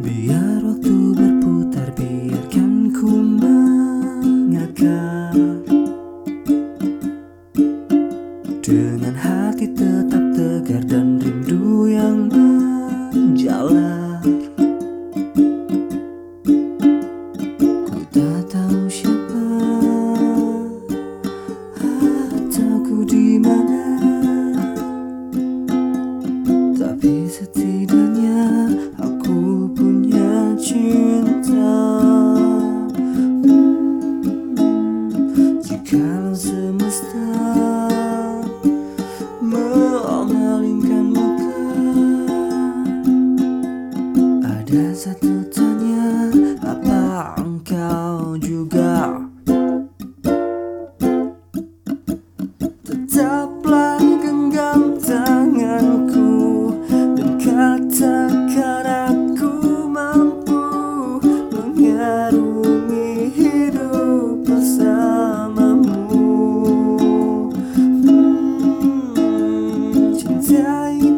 Biar waktu berputar biarkan ku mengakar Dengan hati tetap tegar dan rindu yang menjalar. Ku tak tahu siapa atau ku di mana. Tapi setiap palingkan muka. Ada satu tanya Apa engkau juga? Tetap Yeah.